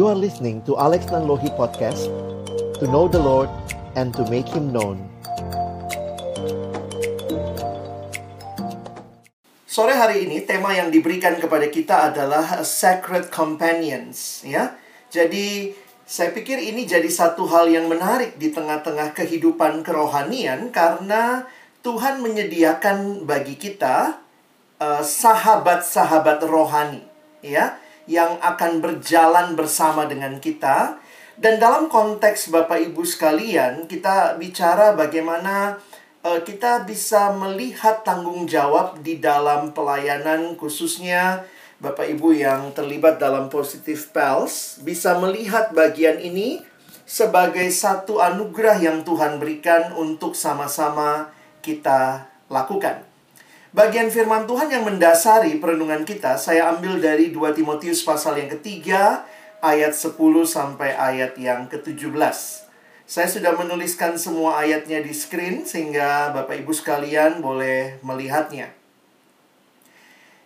You are listening to Alex Nanlohi Podcast To know the Lord and to make Him known Sore hari ini tema yang diberikan kepada kita adalah Sacred Companions ya. Jadi saya pikir ini jadi satu hal yang menarik di tengah-tengah kehidupan kerohanian karena Tuhan menyediakan bagi kita uh, sahabat-sahabat rohani ya yang akan berjalan bersama dengan kita dan dalam konteks Bapak Ibu sekalian kita bicara bagaimana uh, kita bisa melihat tanggung jawab di dalam pelayanan khususnya Bapak Ibu yang terlibat dalam Positive Pals bisa melihat bagian ini sebagai satu anugerah yang Tuhan berikan untuk sama-sama kita lakukan. Bagian firman Tuhan yang mendasari perenungan kita saya ambil dari 2 Timotius pasal yang ketiga ayat 10 sampai ayat yang ke-17. Saya sudah menuliskan semua ayatnya di screen sehingga Bapak Ibu sekalian boleh melihatnya.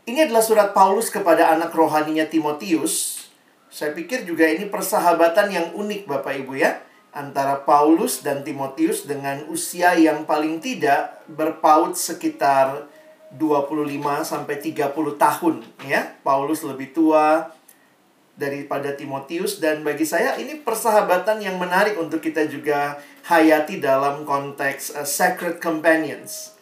Ini adalah surat Paulus kepada anak rohaninya Timotius. Saya pikir juga ini persahabatan yang unik Bapak Ibu ya. Antara Paulus dan Timotius dengan usia yang paling tidak berpaut sekitar 25 sampai 30 tahun ya. Paulus lebih tua daripada Timotius dan bagi saya ini persahabatan yang menarik untuk kita juga hayati dalam konteks uh, sacred companions.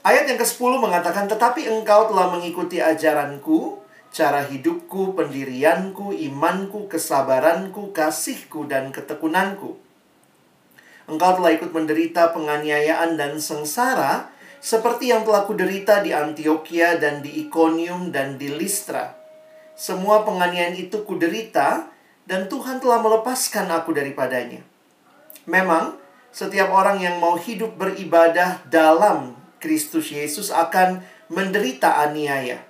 Ayat yang ke-10 mengatakan, Tetapi engkau telah mengikuti ajaranku, cara hidupku, pendirianku, imanku, kesabaranku, kasihku, dan ketekunanku. Engkau telah ikut menderita penganiayaan dan sengsara, seperti yang telah kuderita di Antioquia dan di Iconium dan di Listra. Semua penganiayaan itu kuderita, dan Tuhan telah melepaskan aku daripadanya. Memang, setiap orang yang mau hidup beribadah dalam Kristus Yesus akan menderita aniaya.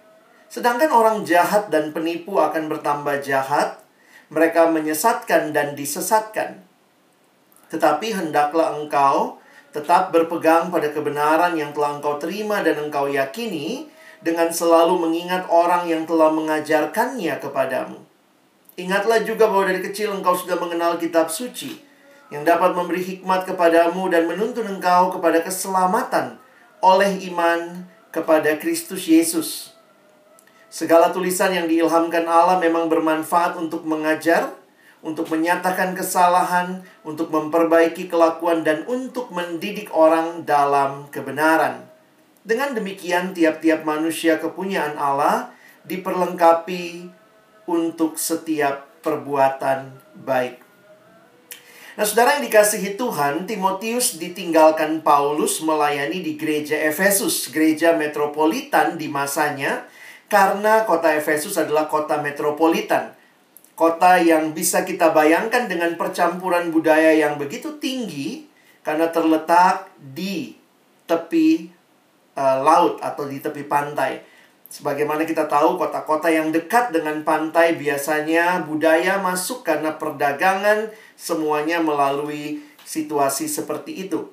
Sedangkan orang jahat dan penipu akan bertambah jahat, mereka menyesatkan dan disesatkan. Tetapi hendaklah engkau tetap berpegang pada kebenaran yang telah engkau terima dan engkau yakini dengan selalu mengingat orang yang telah mengajarkannya kepadamu. Ingatlah juga bahwa dari kecil engkau sudah mengenal kitab suci yang dapat memberi hikmat kepadamu dan menuntun engkau kepada keselamatan oleh iman kepada Kristus Yesus. Segala tulisan yang diilhamkan Allah memang bermanfaat untuk mengajar, untuk menyatakan kesalahan, untuk memperbaiki kelakuan, dan untuk mendidik orang dalam kebenaran. Dengan demikian, tiap-tiap manusia kepunyaan Allah diperlengkapi untuk setiap perbuatan baik. Nah, saudara yang dikasihi Tuhan, Timotius ditinggalkan Paulus melayani di gereja Efesus, gereja metropolitan di masanya, karena kota Efesus adalah kota metropolitan. Kota yang bisa kita bayangkan dengan percampuran budaya yang begitu tinggi, karena terletak di tepi uh, laut atau di tepi pantai. Sebagaimana kita tahu, kota-kota yang dekat dengan pantai biasanya budaya masuk karena perdagangan, semuanya melalui situasi seperti itu.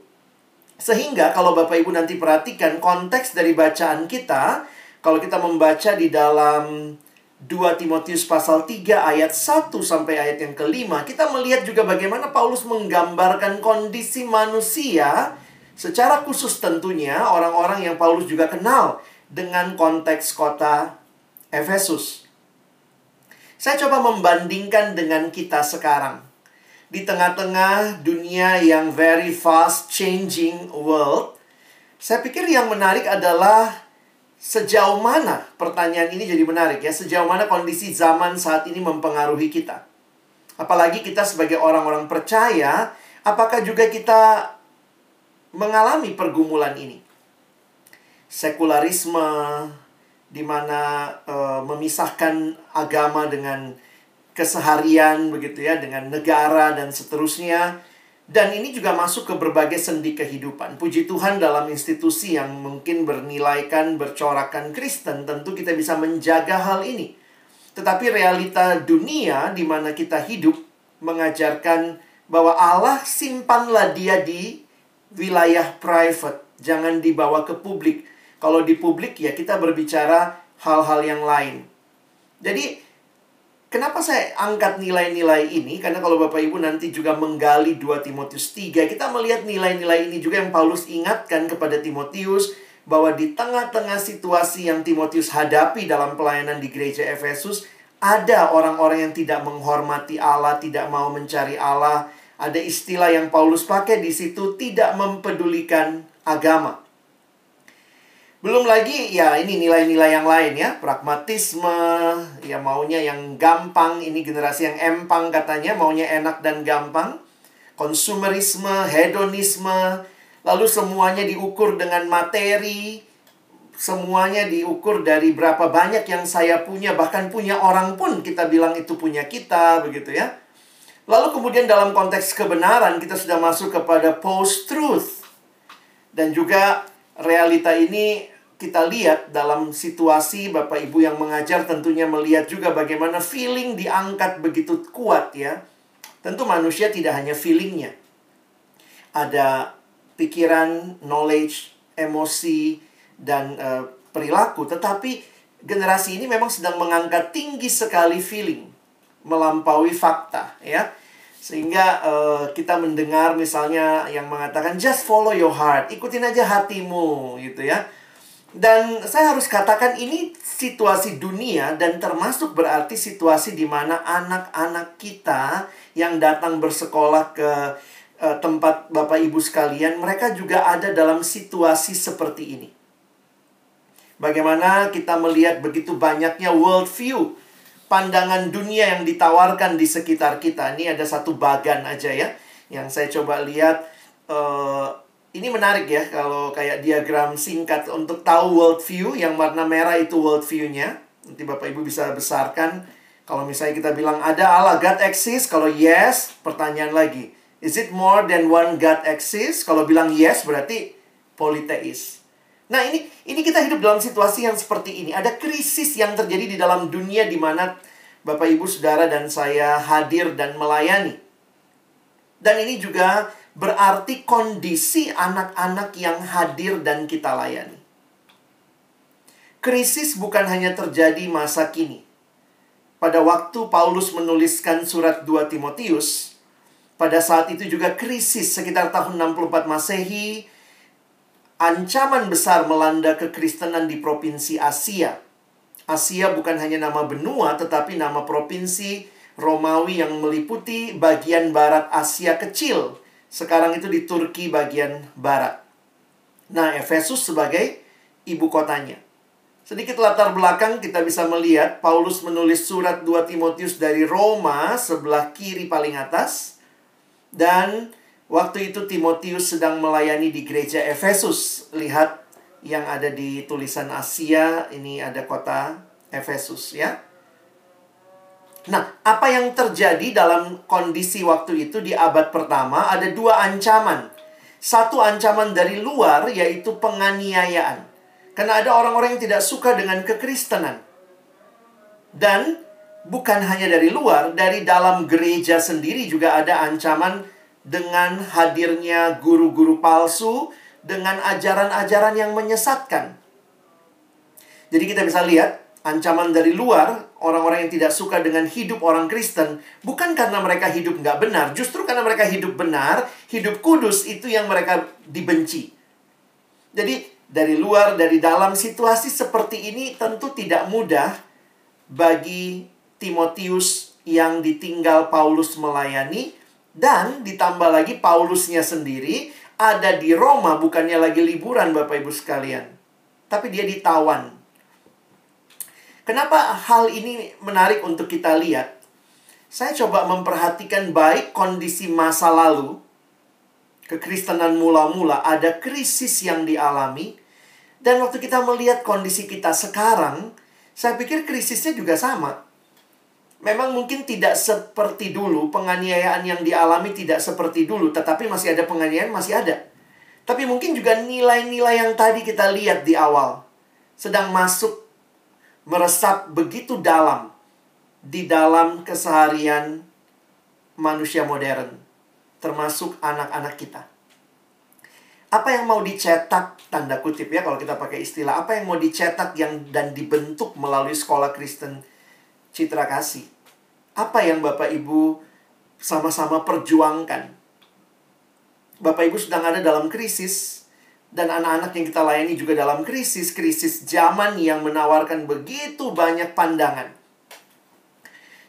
Sehingga kalau Bapak Ibu nanti perhatikan konteks dari bacaan kita, kalau kita membaca di dalam 2 Timotius pasal 3 ayat 1 sampai ayat yang kelima, kita melihat juga bagaimana Paulus menggambarkan kondisi manusia secara khusus tentunya orang-orang yang Paulus juga kenal dengan konteks kota Efesus. Saya coba membandingkan dengan kita sekarang. Di tengah-tengah dunia yang very fast changing world, saya pikir yang menarik adalah sejauh mana pertanyaan ini jadi menarik ya, sejauh mana kondisi zaman saat ini mempengaruhi kita. Apalagi kita sebagai orang-orang percaya, apakah juga kita mengalami pergumulan ini? sekularisme di mana uh, memisahkan agama dengan keseharian begitu ya dengan negara dan seterusnya dan ini juga masuk ke berbagai sendi kehidupan. Puji Tuhan dalam institusi yang mungkin bernilaikan bercorakan Kristen tentu kita bisa menjaga hal ini. Tetapi realita dunia di mana kita hidup mengajarkan bahwa Allah simpanlah dia di wilayah private, jangan dibawa ke publik kalau di publik ya kita berbicara hal-hal yang lain. Jadi Kenapa saya angkat nilai-nilai ini? Karena kalau Bapak Ibu nanti juga menggali 2 Timotius 3, kita melihat nilai-nilai ini juga yang Paulus ingatkan kepada Timotius bahwa di tengah-tengah situasi yang Timotius hadapi dalam pelayanan di gereja Efesus, ada orang-orang yang tidak menghormati Allah, tidak mau mencari Allah. Ada istilah yang Paulus pakai di situ, tidak mempedulikan agama. Belum lagi ya ini nilai-nilai yang lain ya, pragmatisme, ya maunya yang gampang, ini generasi yang empang katanya, maunya enak dan gampang. Konsumerisme, hedonisme, lalu semuanya diukur dengan materi, semuanya diukur dari berapa banyak yang saya punya, bahkan punya orang pun kita bilang itu punya kita, begitu ya. Lalu kemudian dalam konteks kebenaran kita sudah masuk kepada post-truth. Dan juga realita ini kita lihat dalam situasi Bapak Ibu yang mengajar tentunya melihat juga bagaimana feeling diangkat begitu kuat ya. Tentu manusia tidak hanya feelingnya. Ada pikiran, knowledge, emosi, dan uh, perilaku. Tetapi generasi ini memang sedang mengangkat tinggi sekali feeling. Melampaui fakta ya. Sehingga uh, kita mendengar misalnya yang mengatakan just follow your heart, ikutin aja hatimu gitu ya. Dan saya harus katakan ini situasi dunia dan termasuk berarti situasi di mana anak-anak kita yang datang bersekolah ke uh, tempat Bapak Ibu sekalian, mereka juga ada dalam situasi seperti ini. Bagaimana kita melihat begitu banyaknya world view pandangan dunia yang ditawarkan di sekitar kita. Ini ada satu bagan aja ya, yang saya coba lihat. Uh, ini menarik ya, kalau kayak diagram singkat untuk tahu world view, yang warna merah itu world view-nya. Nanti Bapak Ibu bisa besarkan. Kalau misalnya kita bilang ada Allah, God exists. Kalau yes, pertanyaan lagi. Is it more than one God exists? Kalau bilang yes, berarti politeis. Nah ini ini kita hidup dalam situasi yang seperti ini. Ada krisis yang terjadi di dalam dunia di mana Bapak Ibu Saudara dan saya hadir dan melayani. Dan ini juga berarti kondisi anak-anak yang hadir dan kita layani. Krisis bukan hanya terjadi masa kini. Pada waktu Paulus menuliskan surat 2 Timotius, pada saat itu juga krisis sekitar tahun 64 Masehi, ancaman besar melanda kekristenan di provinsi Asia. Asia bukan hanya nama benua, tetapi nama provinsi Romawi yang meliputi bagian barat Asia kecil. Sekarang itu di Turki bagian barat. Nah, Efesus sebagai ibu kotanya. Sedikit latar belakang kita bisa melihat Paulus menulis surat 2 Timotius dari Roma sebelah kiri paling atas dan Waktu itu Timotius sedang melayani di gereja Efesus. Lihat yang ada di tulisan Asia, ini ada kota Efesus ya. Nah, apa yang terjadi dalam kondisi waktu itu di abad pertama ada dua ancaman. Satu ancaman dari luar yaitu penganiayaan. Karena ada orang-orang yang tidak suka dengan kekristenan. Dan bukan hanya dari luar, dari dalam gereja sendiri juga ada ancaman dengan hadirnya guru-guru palsu dengan ajaran-ajaran yang menyesatkan. Jadi kita bisa lihat ancaman dari luar, orang-orang yang tidak suka dengan hidup orang Kristen, bukan karena mereka hidup nggak benar, justru karena mereka hidup benar, hidup kudus itu yang mereka dibenci. Jadi dari luar, dari dalam situasi seperti ini tentu tidak mudah bagi Timotius yang ditinggal Paulus melayani dan ditambah lagi Paulusnya sendiri ada di Roma bukannya lagi liburan Bapak Ibu sekalian. Tapi dia ditawan. Kenapa hal ini menarik untuk kita lihat? Saya coba memperhatikan baik kondisi masa lalu. Kekristenan mula-mula ada krisis yang dialami. Dan waktu kita melihat kondisi kita sekarang, saya pikir krisisnya juga sama memang mungkin tidak seperti dulu, penganiayaan yang dialami tidak seperti dulu, tetapi masih ada penganiayaan, masih ada. Tapi mungkin juga nilai-nilai yang tadi kita lihat di awal sedang masuk meresap begitu dalam di dalam keseharian manusia modern, termasuk anak-anak kita. Apa yang mau dicetak tanda kutip ya kalau kita pakai istilah apa yang mau dicetak yang dan dibentuk melalui sekolah Kristen citra kasih. apa yang Bapak Ibu sama-sama perjuangkan. Bapak Ibu sedang ada dalam krisis, dan anak-anak yang kita layani juga dalam krisis, krisis zaman yang menawarkan begitu banyak pandangan.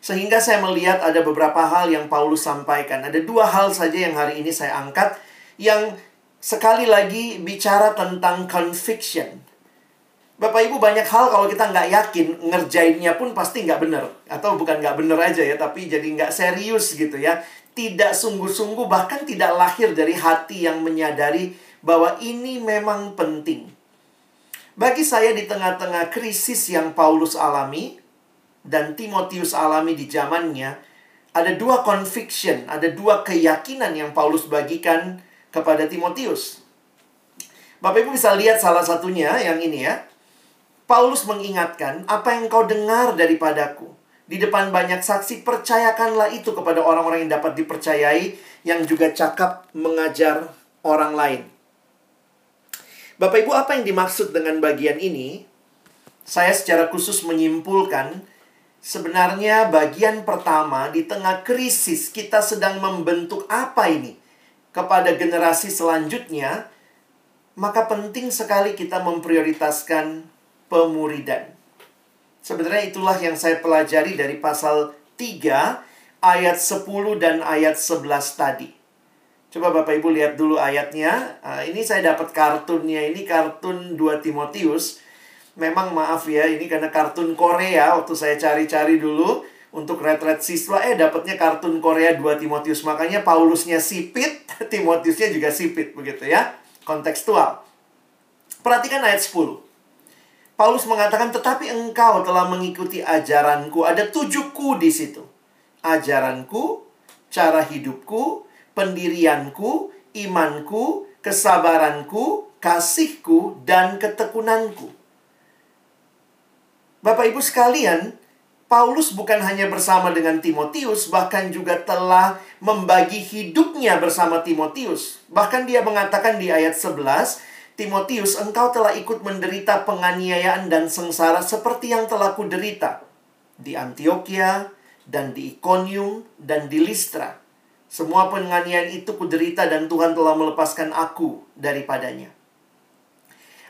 Sehingga saya melihat ada beberapa hal yang Paulus sampaikan. Ada dua hal saja yang hari ini saya angkat, yang sekali lagi bicara tentang conviction. Bapak Ibu banyak hal kalau kita nggak yakin ngerjainnya pun pasti nggak benar atau bukan nggak benar aja ya tapi jadi nggak serius gitu ya tidak sungguh-sungguh bahkan tidak lahir dari hati yang menyadari bahwa ini memang penting. Bagi saya di tengah-tengah krisis yang Paulus alami dan Timotius alami di zamannya ada dua conviction, ada dua keyakinan yang Paulus bagikan kepada Timotius. Bapak Ibu bisa lihat salah satunya yang ini ya. Paulus mengingatkan, apa yang kau dengar daripadaku. Di depan banyak saksi, percayakanlah itu kepada orang-orang yang dapat dipercayai, yang juga cakap mengajar orang lain. Bapak Ibu, apa yang dimaksud dengan bagian ini? Saya secara khusus menyimpulkan, sebenarnya bagian pertama di tengah krisis kita sedang membentuk apa ini kepada generasi selanjutnya, maka penting sekali kita memprioritaskan pemuridan. Sebenarnya itulah yang saya pelajari dari pasal 3 ayat 10 dan ayat 11 tadi. Coba Bapak Ibu lihat dulu ayatnya. Nah, ini saya dapat kartunnya. Ini kartun 2 Timotius. Memang maaf ya, ini karena kartun Korea. Waktu saya cari-cari dulu untuk retret siswa, eh dapatnya kartun Korea 2 Timotius. Makanya Paulusnya sipit, Timotiusnya juga sipit begitu ya. Kontekstual. Perhatikan ayat 10. Paulus mengatakan, tetapi engkau telah mengikuti ajaranku. Ada tujuh ku di situ. Ajaranku, cara hidupku, pendirianku, imanku, kesabaranku, kasihku, dan ketekunanku. Bapak Ibu sekalian, Paulus bukan hanya bersama dengan Timotius, bahkan juga telah membagi hidupnya bersama Timotius. Bahkan dia mengatakan di ayat 11, Timotius, engkau telah ikut menderita penganiayaan dan sengsara seperti yang telah kuderita di Antioquia dan di Iconium dan di Listra. Semua penganiayaan itu kuderita dan Tuhan telah melepaskan aku daripadanya.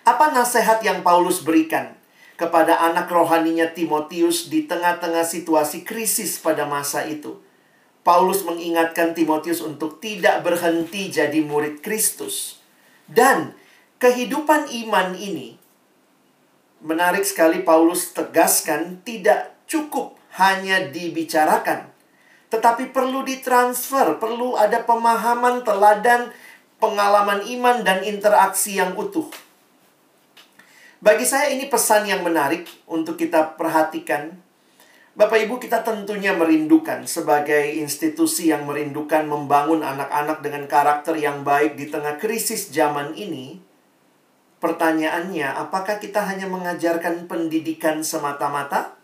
Apa nasihat yang Paulus berikan kepada anak rohaninya Timotius di tengah-tengah situasi krisis pada masa itu? Paulus mengingatkan Timotius untuk tidak berhenti jadi murid Kristus. Dan kehidupan iman ini menarik sekali Paulus tegaskan tidak cukup hanya dibicarakan tetapi perlu ditransfer, perlu ada pemahaman, teladan, pengalaman iman dan interaksi yang utuh. Bagi saya ini pesan yang menarik untuk kita perhatikan. Bapak Ibu kita tentunya merindukan sebagai institusi yang merindukan membangun anak-anak dengan karakter yang baik di tengah krisis zaman ini Pertanyaannya, apakah kita hanya mengajarkan pendidikan semata-mata?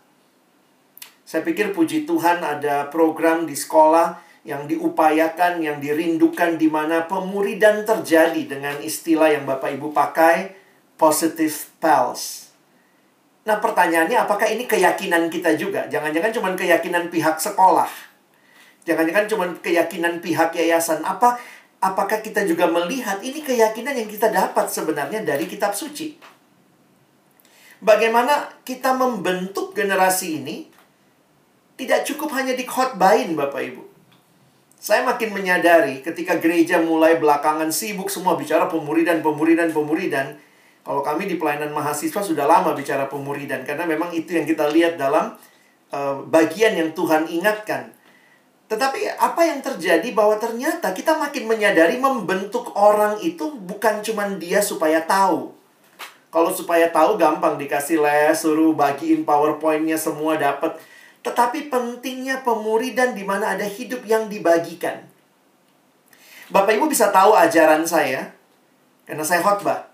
Saya pikir puji Tuhan ada program di sekolah yang diupayakan, yang dirindukan di mana pemuridan terjadi dengan istilah yang Bapak Ibu pakai, positive pals. Nah pertanyaannya apakah ini keyakinan kita juga? Jangan-jangan cuma keyakinan pihak sekolah. Jangan-jangan cuma keyakinan pihak yayasan. Apa apakah kita juga melihat ini keyakinan yang kita dapat sebenarnya dari kitab suci? Bagaimana kita membentuk generasi ini tidak cukup hanya di khotbahin Bapak Ibu. Saya makin menyadari ketika gereja mulai belakangan sibuk semua bicara pemuridan, pemuridan, pemuridan. Kalau kami di pelayanan mahasiswa sudah lama bicara pemuridan karena memang itu yang kita lihat dalam uh, bagian yang Tuhan ingatkan tetapi apa yang terjadi bahwa ternyata kita makin menyadari membentuk orang itu bukan cuma dia supaya tahu. Kalau supaya tahu gampang dikasih les, suruh bagiin PowerPoint-nya semua dapat. Tetapi pentingnya pemuridan di mana ada hidup yang dibagikan. Bapak Ibu bisa tahu ajaran saya karena saya khotbah.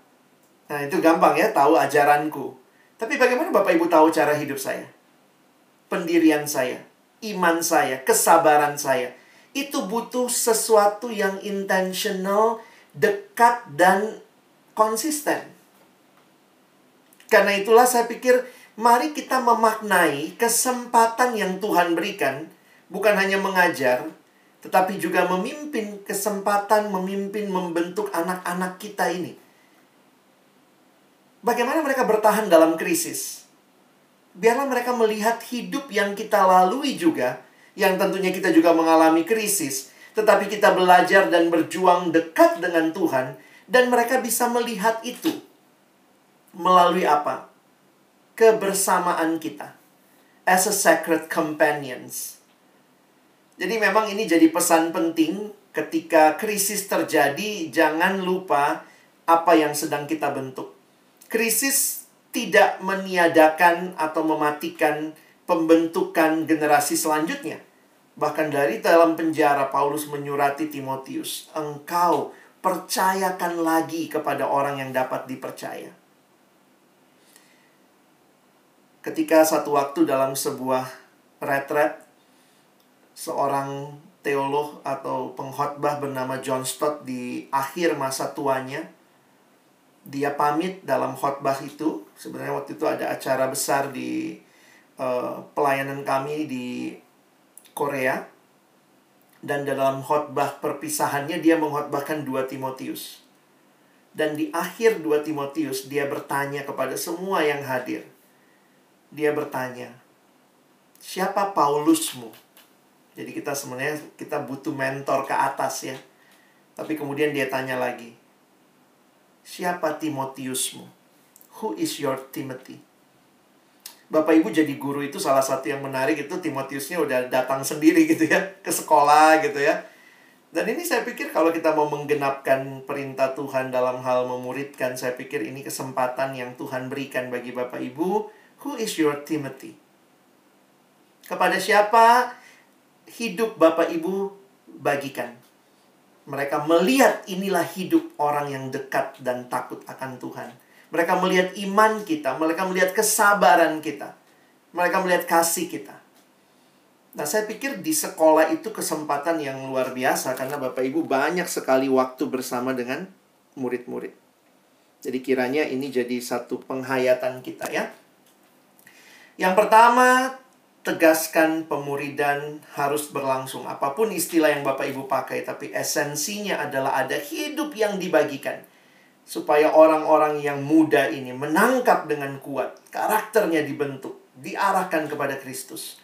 Nah, itu gampang ya tahu ajaranku. Tapi bagaimana Bapak Ibu tahu cara hidup saya? Pendirian saya iman saya, kesabaran saya. Itu butuh sesuatu yang intentional, dekat, dan konsisten. Karena itulah saya pikir, mari kita memaknai kesempatan yang Tuhan berikan bukan hanya mengajar, tetapi juga memimpin kesempatan memimpin membentuk anak-anak kita ini. Bagaimana mereka bertahan dalam krisis? Biarlah mereka melihat hidup yang kita lalui juga, yang tentunya kita juga mengalami krisis, tetapi kita belajar dan berjuang dekat dengan Tuhan, dan mereka bisa melihat itu melalui apa? Kebersamaan kita as a sacred companions. Jadi memang ini jadi pesan penting ketika krisis terjadi, jangan lupa apa yang sedang kita bentuk krisis tidak meniadakan atau mematikan pembentukan generasi selanjutnya. Bahkan dari dalam penjara Paulus menyurati Timotius, engkau percayakan lagi kepada orang yang dapat dipercaya. Ketika satu waktu dalam sebuah retret, seorang teolog atau pengkhotbah bernama John Stott di akhir masa tuanya dia pamit dalam khotbah itu. Sebenarnya waktu itu ada acara besar di uh, pelayanan kami di Korea. Dan dalam khotbah perpisahannya dia mengkhotbahkan dua Timotius. Dan di akhir dua Timotius dia bertanya kepada semua yang hadir. Dia bertanya, "Siapa Paulusmu?" Jadi kita sebenarnya kita butuh mentor ke atas ya. Tapi kemudian dia tanya lagi, Siapa Timotiusmu? Who is your Timothy? Bapak Ibu jadi guru itu salah satu yang menarik itu Timotiusnya udah datang sendiri gitu ya ke sekolah gitu ya. Dan ini saya pikir kalau kita mau menggenapkan perintah Tuhan dalam hal memuridkan, saya pikir ini kesempatan yang Tuhan berikan bagi Bapak Ibu. Who is your Timothy? Kepada siapa hidup Bapak Ibu bagikan? Mereka melihat inilah hidup orang yang dekat dan takut akan Tuhan. Mereka melihat iman kita, mereka melihat kesabaran kita, mereka melihat kasih kita. Nah, saya pikir di sekolah itu kesempatan yang luar biasa karena Bapak Ibu banyak sekali waktu bersama dengan murid-murid. Jadi kiranya ini jadi satu penghayatan kita ya. Yang pertama, tegaskan pemuridan harus berlangsung. Apa pun istilah yang Bapak Ibu pakai, tapi esensinya adalah ada hidup yang dibagikan. Supaya orang-orang yang muda ini menangkap dengan kuat, karakternya dibentuk, diarahkan kepada Kristus.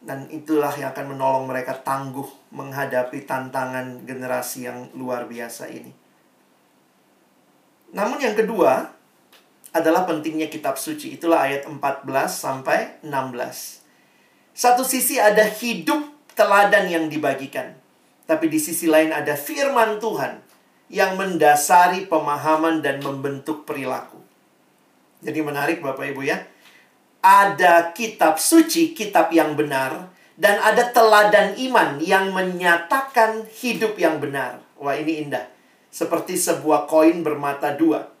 Dan itulah yang akan menolong mereka tangguh menghadapi tantangan generasi yang luar biasa ini. Namun yang kedua, adalah pentingnya kitab suci. Itulah ayat 14 sampai 16. Satu sisi ada hidup teladan yang dibagikan. Tapi di sisi lain ada firman Tuhan yang mendasari pemahaman dan membentuk perilaku. Jadi menarik Bapak Ibu ya. Ada kitab suci, kitab yang benar, dan ada teladan iman yang menyatakan hidup yang benar. Wah, ini indah. Seperti sebuah koin bermata dua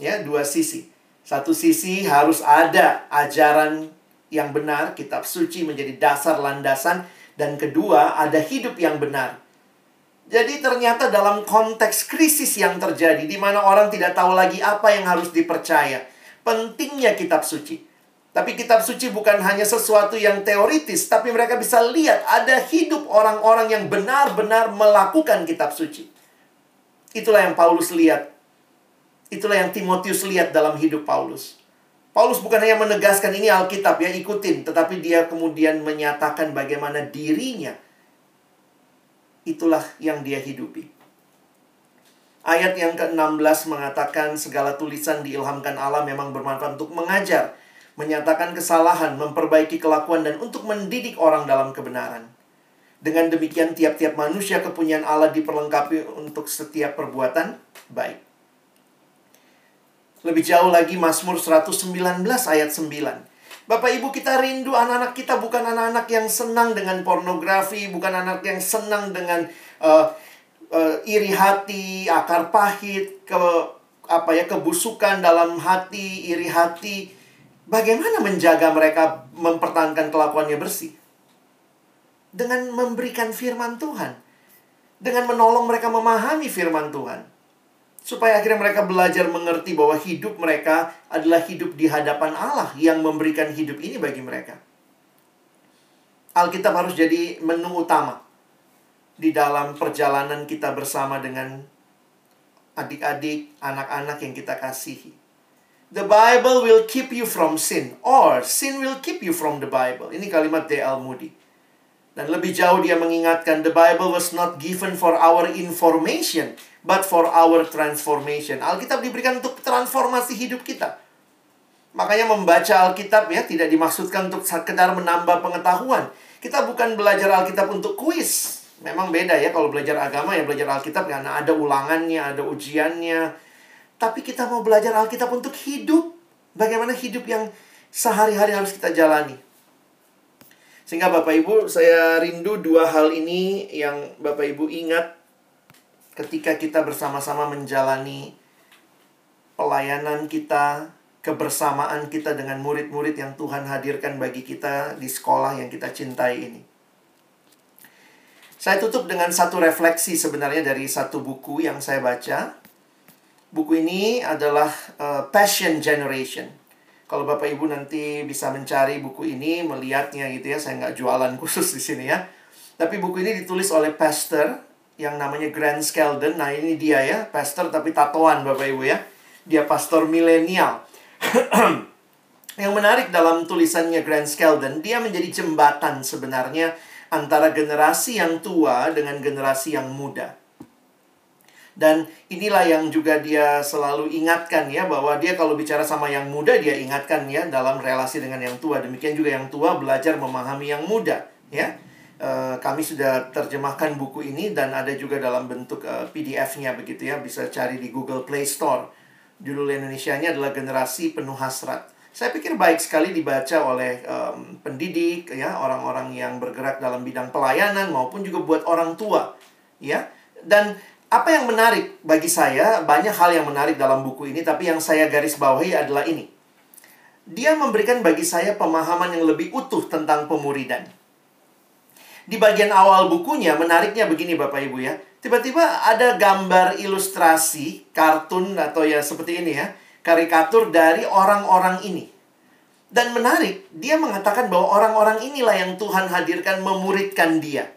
Ya, dua sisi. Satu sisi harus ada ajaran yang benar, kitab suci menjadi dasar landasan dan kedua ada hidup yang benar. Jadi ternyata dalam konteks krisis yang terjadi di mana orang tidak tahu lagi apa yang harus dipercaya, pentingnya kitab suci. Tapi kitab suci bukan hanya sesuatu yang teoritis, tapi mereka bisa lihat ada hidup orang-orang yang benar-benar melakukan kitab suci. Itulah yang Paulus lihat Itulah yang Timotius lihat dalam hidup Paulus. Paulus bukan hanya menegaskan ini Alkitab ya, ikutin. Tetapi dia kemudian menyatakan bagaimana dirinya. Itulah yang dia hidupi. Ayat yang ke-16 mengatakan segala tulisan diilhamkan Allah memang bermanfaat untuk mengajar, menyatakan kesalahan, memperbaiki kelakuan, dan untuk mendidik orang dalam kebenaran. Dengan demikian tiap-tiap manusia kepunyaan Allah diperlengkapi untuk setiap perbuatan baik. Lebih jauh lagi Mazmur 119 ayat 9. Bapak Ibu kita rindu anak-anak kita bukan anak-anak yang senang dengan pornografi, bukan anak yang senang dengan uh, uh, iri hati, akar pahit, ke apa ya kebusukan dalam hati, iri hati. Bagaimana menjaga mereka mempertahankan kelakuannya bersih? Dengan memberikan firman Tuhan. Dengan menolong mereka memahami firman Tuhan supaya akhirnya mereka belajar mengerti bahwa hidup mereka adalah hidup di hadapan Allah yang memberikan hidup ini bagi mereka. Alkitab harus jadi menu utama di dalam perjalanan kita bersama dengan adik-adik, anak-anak yang kita kasihi. The Bible will keep you from sin or sin will keep you from the Bible. Ini kalimat D.L. Moody. Dan lebih jauh dia mengingatkan the Bible was not given for our information but for our transformation. Alkitab diberikan untuk transformasi hidup kita. Makanya membaca Alkitab ya tidak dimaksudkan untuk sekedar menambah pengetahuan. Kita bukan belajar Alkitab untuk kuis. Memang beda ya kalau belajar agama ya belajar Alkitab karena ada ulangannya, ada ujiannya. Tapi kita mau belajar Alkitab untuk hidup. Bagaimana hidup yang sehari-hari harus kita jalani. Sehingga Bapak Ibu, saya rindu dua hal ini yang Bapak Ibu ingat ketika kita bersama-sama menjalani pelayanan kita, kebersamaan kita dengan murid-murid yang Tuhan hadirkan bagi kita di sekolah yang kita cintai ini. Saya tutup dengan satu refleksi sebenarnya dari satu buku yang saya baca. Buku ini adalah uh, Passion Generation. Kalau Bapak Ibu nanti bisa mencari buku ini, melihatnya gitu ya, saya nggak jualan khusus di sini ya. Tapi buku ini ditulis oleh pastor yang namanya Grant Skeldon. Nah ini dia ya, pastor tapi tatoan Bapak Ibu ya. Dia pastor milenial. yang menarik dalam tulisannya Grant Skeldon, dia menjadi jembatan sebenarnya antara generasi yang tua dengan generasi yang muda. Dan inilah yang juga dia selalu ingatkan ya bahwa dia kalau bicara sama yang muda dia ingatkan ya dalam relasi dengan yang tua. Demikian juga yang tua belajar memahami yang muda ya. E, kami sudah terjemahkan buku ini dan ada juga dalam bentuk e, PDF-nya begitu ya bisa cari di Google Play Store. Judul Indonesia-nya adalah Generasi Penuh Hasrat. Saya pikir baik sekali dibaca oleh um, pendidik, ya orang-orang yang bergerak dalam bidang pelayanan maupun juga buat orang tua, ya. Dan apa yang menarik bagi saya banyak hal yang menarik dalam buku ini, tapi yang saya garis bawahi adalah ini. Dia memberikan bagi saya pemahaman yang lebih utuh tentang pemuridan. Di bagian awal bukunya menariknya begini Bapak Ibu ya. Tiba-tiba ada gambar ilustrasi, kartun atau ya seperti ini ya karikatur dari orang-orang ini. Dan menarik, dia mengatakan bahwa orang-orang inilah yang Tuhan hadirkan memuridkan dia.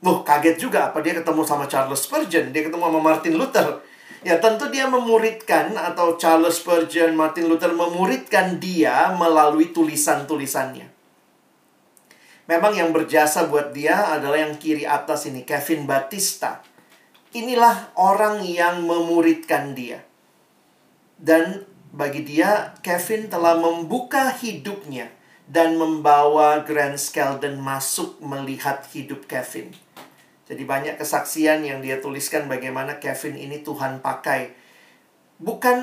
Loh, kaget juga apa dia ketemu sama Charles Spurgeon, dia ketemu sama Martin Luther. Ya, tentu dia memuridkan atau Charles Spurgeon, Martin Luther memuridkan dia melalui tulisan-tulisannya. Memang yang berjasa buat dia adalah yang kiri atas ini, Kevin Batista. Inilah orang yang memuridkan dia. Dan bagi dia, Kevin telah membuka hidupnya dan membawa Grant Skeldon masuk melihat hidup Kevin. Jadi banyak kesaksian yang dia tuliskan bagaimana Kevin ini Tuhan pakai. Bukan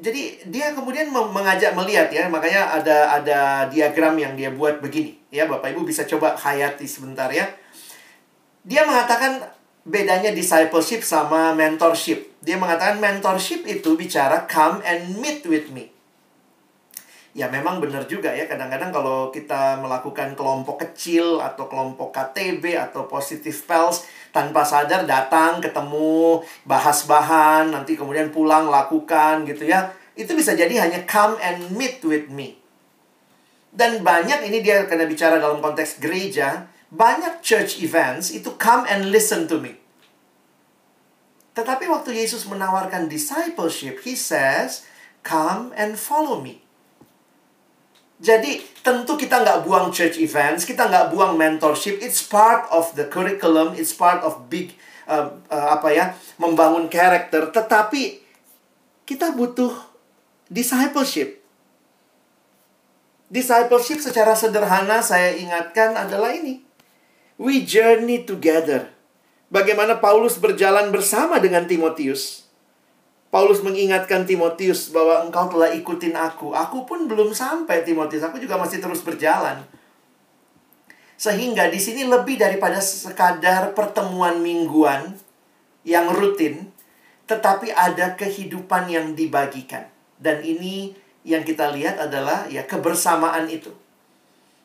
jadi dia kemudian mengajak melihat ya, makanya ada ada diagram yang dia buat begini. Ya, Bapak Ibu bisa coba hayati sebentar ya. Dia mengatakan bedanya discipleship sama mentorship. Dia mengatakan mentorship itu bicara come and meet with me. Ya memang benar juga ya kadang-kadang kalau kita melakukan kelompok kecil atau kelompok KTB atau positive pals tanpa sadar datang ketemu bahas bahan nanti kemudian pulang lakukan gitu ya itu bisa jadi hanya come and meet with me dan banyak ini dia karena bicara dalam konteks gereja banyak church events itu come and listen to me. Tetapi waktu Yesus menawarkan discipleship, he says, come and follow me. Jadi tentu kita nggak buang church events, kita nggak buang mentorship. It's part of the curriculum, it's part of big uh, uh, apa ya membangun karakter. Tetapi kita butuh discipleship. Discipleship secara sederhana saya ingatkan adalah ini. We journey together. Bagaimana Paulus berjalan bersama dengan Timotius. Paulus mengingatkan Timotius bahwa engkau telah ikutin aku. Aku pun belum sampai Timotius, aku juga masih terus berjalan. Sehingga di sini lebih daripada sekadar pertemuan mingguan yang rutin, tetapi ada kehidupan yang dibagikan. Dan ini yang kita lihat adalah ya kebersamaan itu.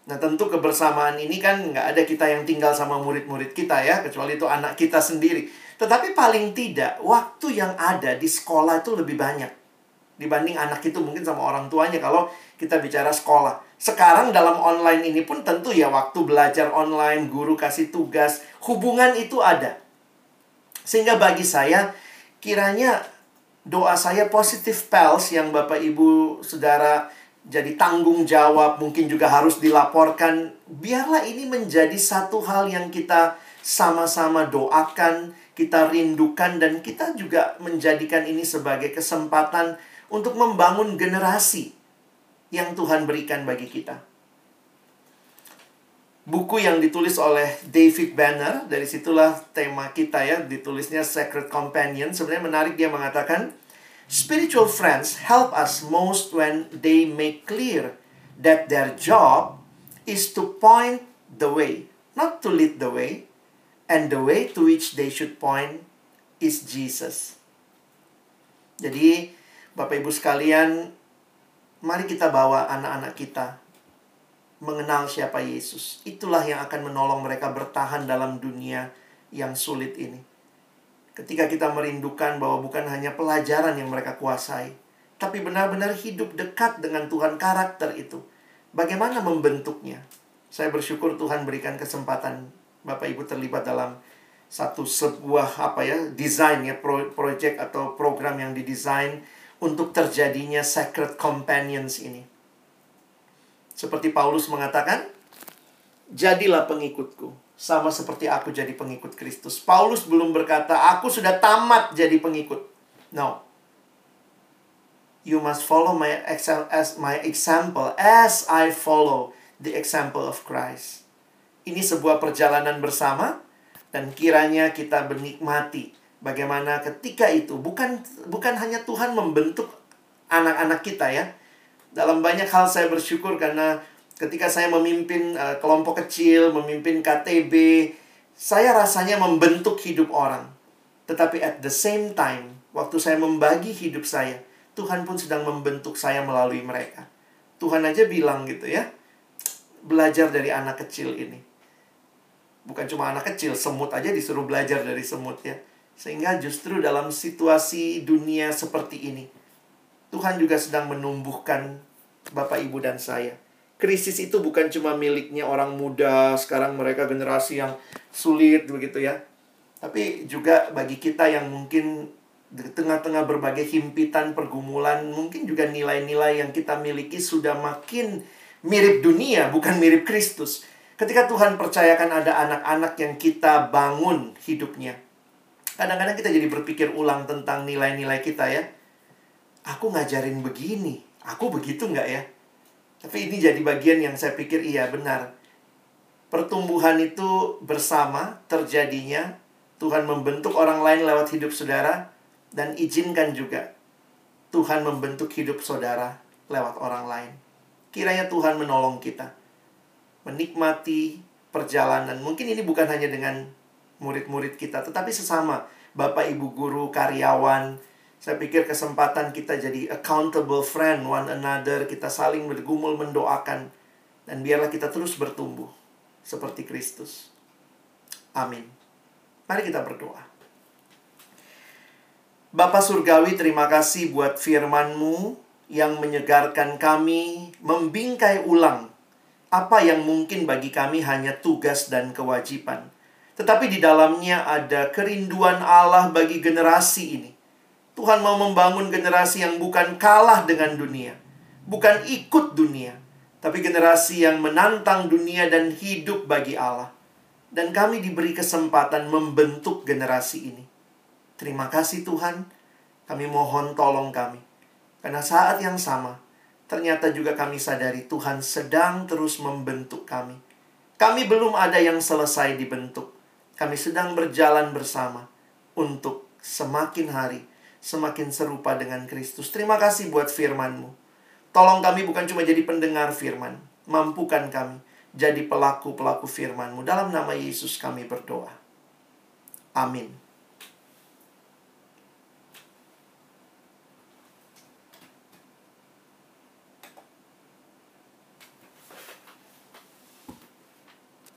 Nah tentu kebersamaan ini kan nggak ada kita yang tinggal sama murid-murid kita ya, kecuali itu anak kita sendiri. Tetapi paling tidak, waktu yang ada di sekolah itu lebih banyak. Dibanding anak itu mungkin sama orang tuanya kalau kita bicara sekolah. Sekarang dalam online ini pun tentu ya waktu belajar online, guru kasih tugas, hubungan itu ada. Sehingga bagi saya kiranya doa saya positif pals yang Bapak Ibu Saudara jadi tanggung jawab, mungkin juga harus dilaporkan. Biarlah ini menjadi satu hal yang kita sama-sama doakan, kita rindukan dan kita juga menjadikan ini sebagai kesempatan untuk membangun generasi yang Tuhan berikan bagi kita. Buku yang ditulis oleh David Banner, dari situlah tema kita ya, ditulisnya Sacred Companion. Sebenarnya menarik dia mengatakan, Spiritual friends help us most when they make clear that their job is to point the way, not to lead the way, and the way to which they should point is Jesus. Jadi, Bapak Ibu sekalian, Mari kita bawa anak-anak kita mengenal siapa Yesus. Itulah yang akan menolong mereka bertahan dalam dunia yang sulit ini. Ketika kita merindukan bahwa bukan hanya pelajaran yang mereka kuasai, tapi benar-benar hidup dekat dengan Tuhan karakter itu. Bagaimana membentuknya? Saya bersyukur Tuhan berikan kesempatan Bapak Ibu terlibat dalam satu sebuah apa ya desain ya project atau program yang didesain untuk terjadinya sacred companions ini. Seperti Paulus mengatakan, jadilah pengikutku, sama seperti aku jadi pengikut Kristus. Paulus belum berkata, aku sudah tamat jadi pengikut. No. You must follow my, as my example as I follow the example of Christ. Ini sebuah perjalanan bersama dan kiranya kita menikmati Bagaimana ketika itu bukan bukan hanya Tuhan membentuk anak-anak kita ya. Dalam banyak hal saya bersyukur karena ketika saya memimpin uh, kelompok kecil, memimpin KTB, saya rasanya membentuk hidup orang. Tetapi at the same time, waktu saya membagi hidup saya, Tuhan pun sedang membentuk saya melalui mereka. Tuhan aja bilang gitu ya, belajar dari anak kecil ini. Bukan cuma anak kecil, semut aja disuruh belajar dari semut ya. Sehingga justru dalam situasi dunia seperti ini, Tuhan juga sedang menumbuhkan Bapak, Ibu, dan saya. Krisis itu bukan cuma miliknya orang muda, sekarang mereka generasi yang sulit begitu ya. Tapi juga bagi kita yang mungkin di tengah-tengah berbagai himpitan pergumulan, mungkin juga nilai-nilai yang kita miliki sudah makin mirip dunia, bukan mirip Kristus. Ketika Tuhan percayakan ada anak-anak yang kita bangun hidupnya, Kadang-kadang kita jadi berpikir ulang tentang nilai-nilai kita ya. Aku ngajarin begini, aku begitu nggak ya? Tapi ini jadi bagian yang saya pikir iya benar. Pertumbuhan itu bersama terjadinya. Tuhan membentuk orang lain lewat hidup saudara. Dan izinkan juga Tuhan membentuk hidup saudara lewat orang lain. Kiranya Tuhan menolong kita. Menikmati perjalanan. Mungkin ini bukan hanya dengan murid-murid kita, tetapi sesama Bapak Ibu guru, karyawan. Saya pikir kesempatan kita jadi accountable friend one another, kita saling bergumul mendoakan dan biarlah kita terus bertumbuh seperti Kristus. Amin. Mari kita berdoa. Bapak Surgawi, terima kasih buat firman-Mu yang menyegarkan kami, membingkai ulang apa yang mungkin bagi kami hanya tugas dan kewajiban. Tetapi di dalamnya ada kerinduan Allah bagi generasi ini. Tuhan mau membangun generasi yang bukan kalah dengan dunia, bukan ikut dunia, tapi generasi yang menantang dunia dan hidup bagi Allah. Dan kami diberi kesempatan membentuk generasi ini. Terima kasih Tuhan. Kami mohon tolong kami. Karena saat yang sama, ternyata juga kami sadari Tuhan sedang terus membentuk kami. Kami belum ada yang selesai dibentuk kami sedang berjalan bersama untuk semakin hari semakin serupa dengan Kristus. Terima kasih buat firman-Mu. Tolong kami bukan cuma jadi pendengar firman, mampukan kami jadi pelaku-pelaku firman-Mu. Dalam nama Yesus kami berdoa. Amin.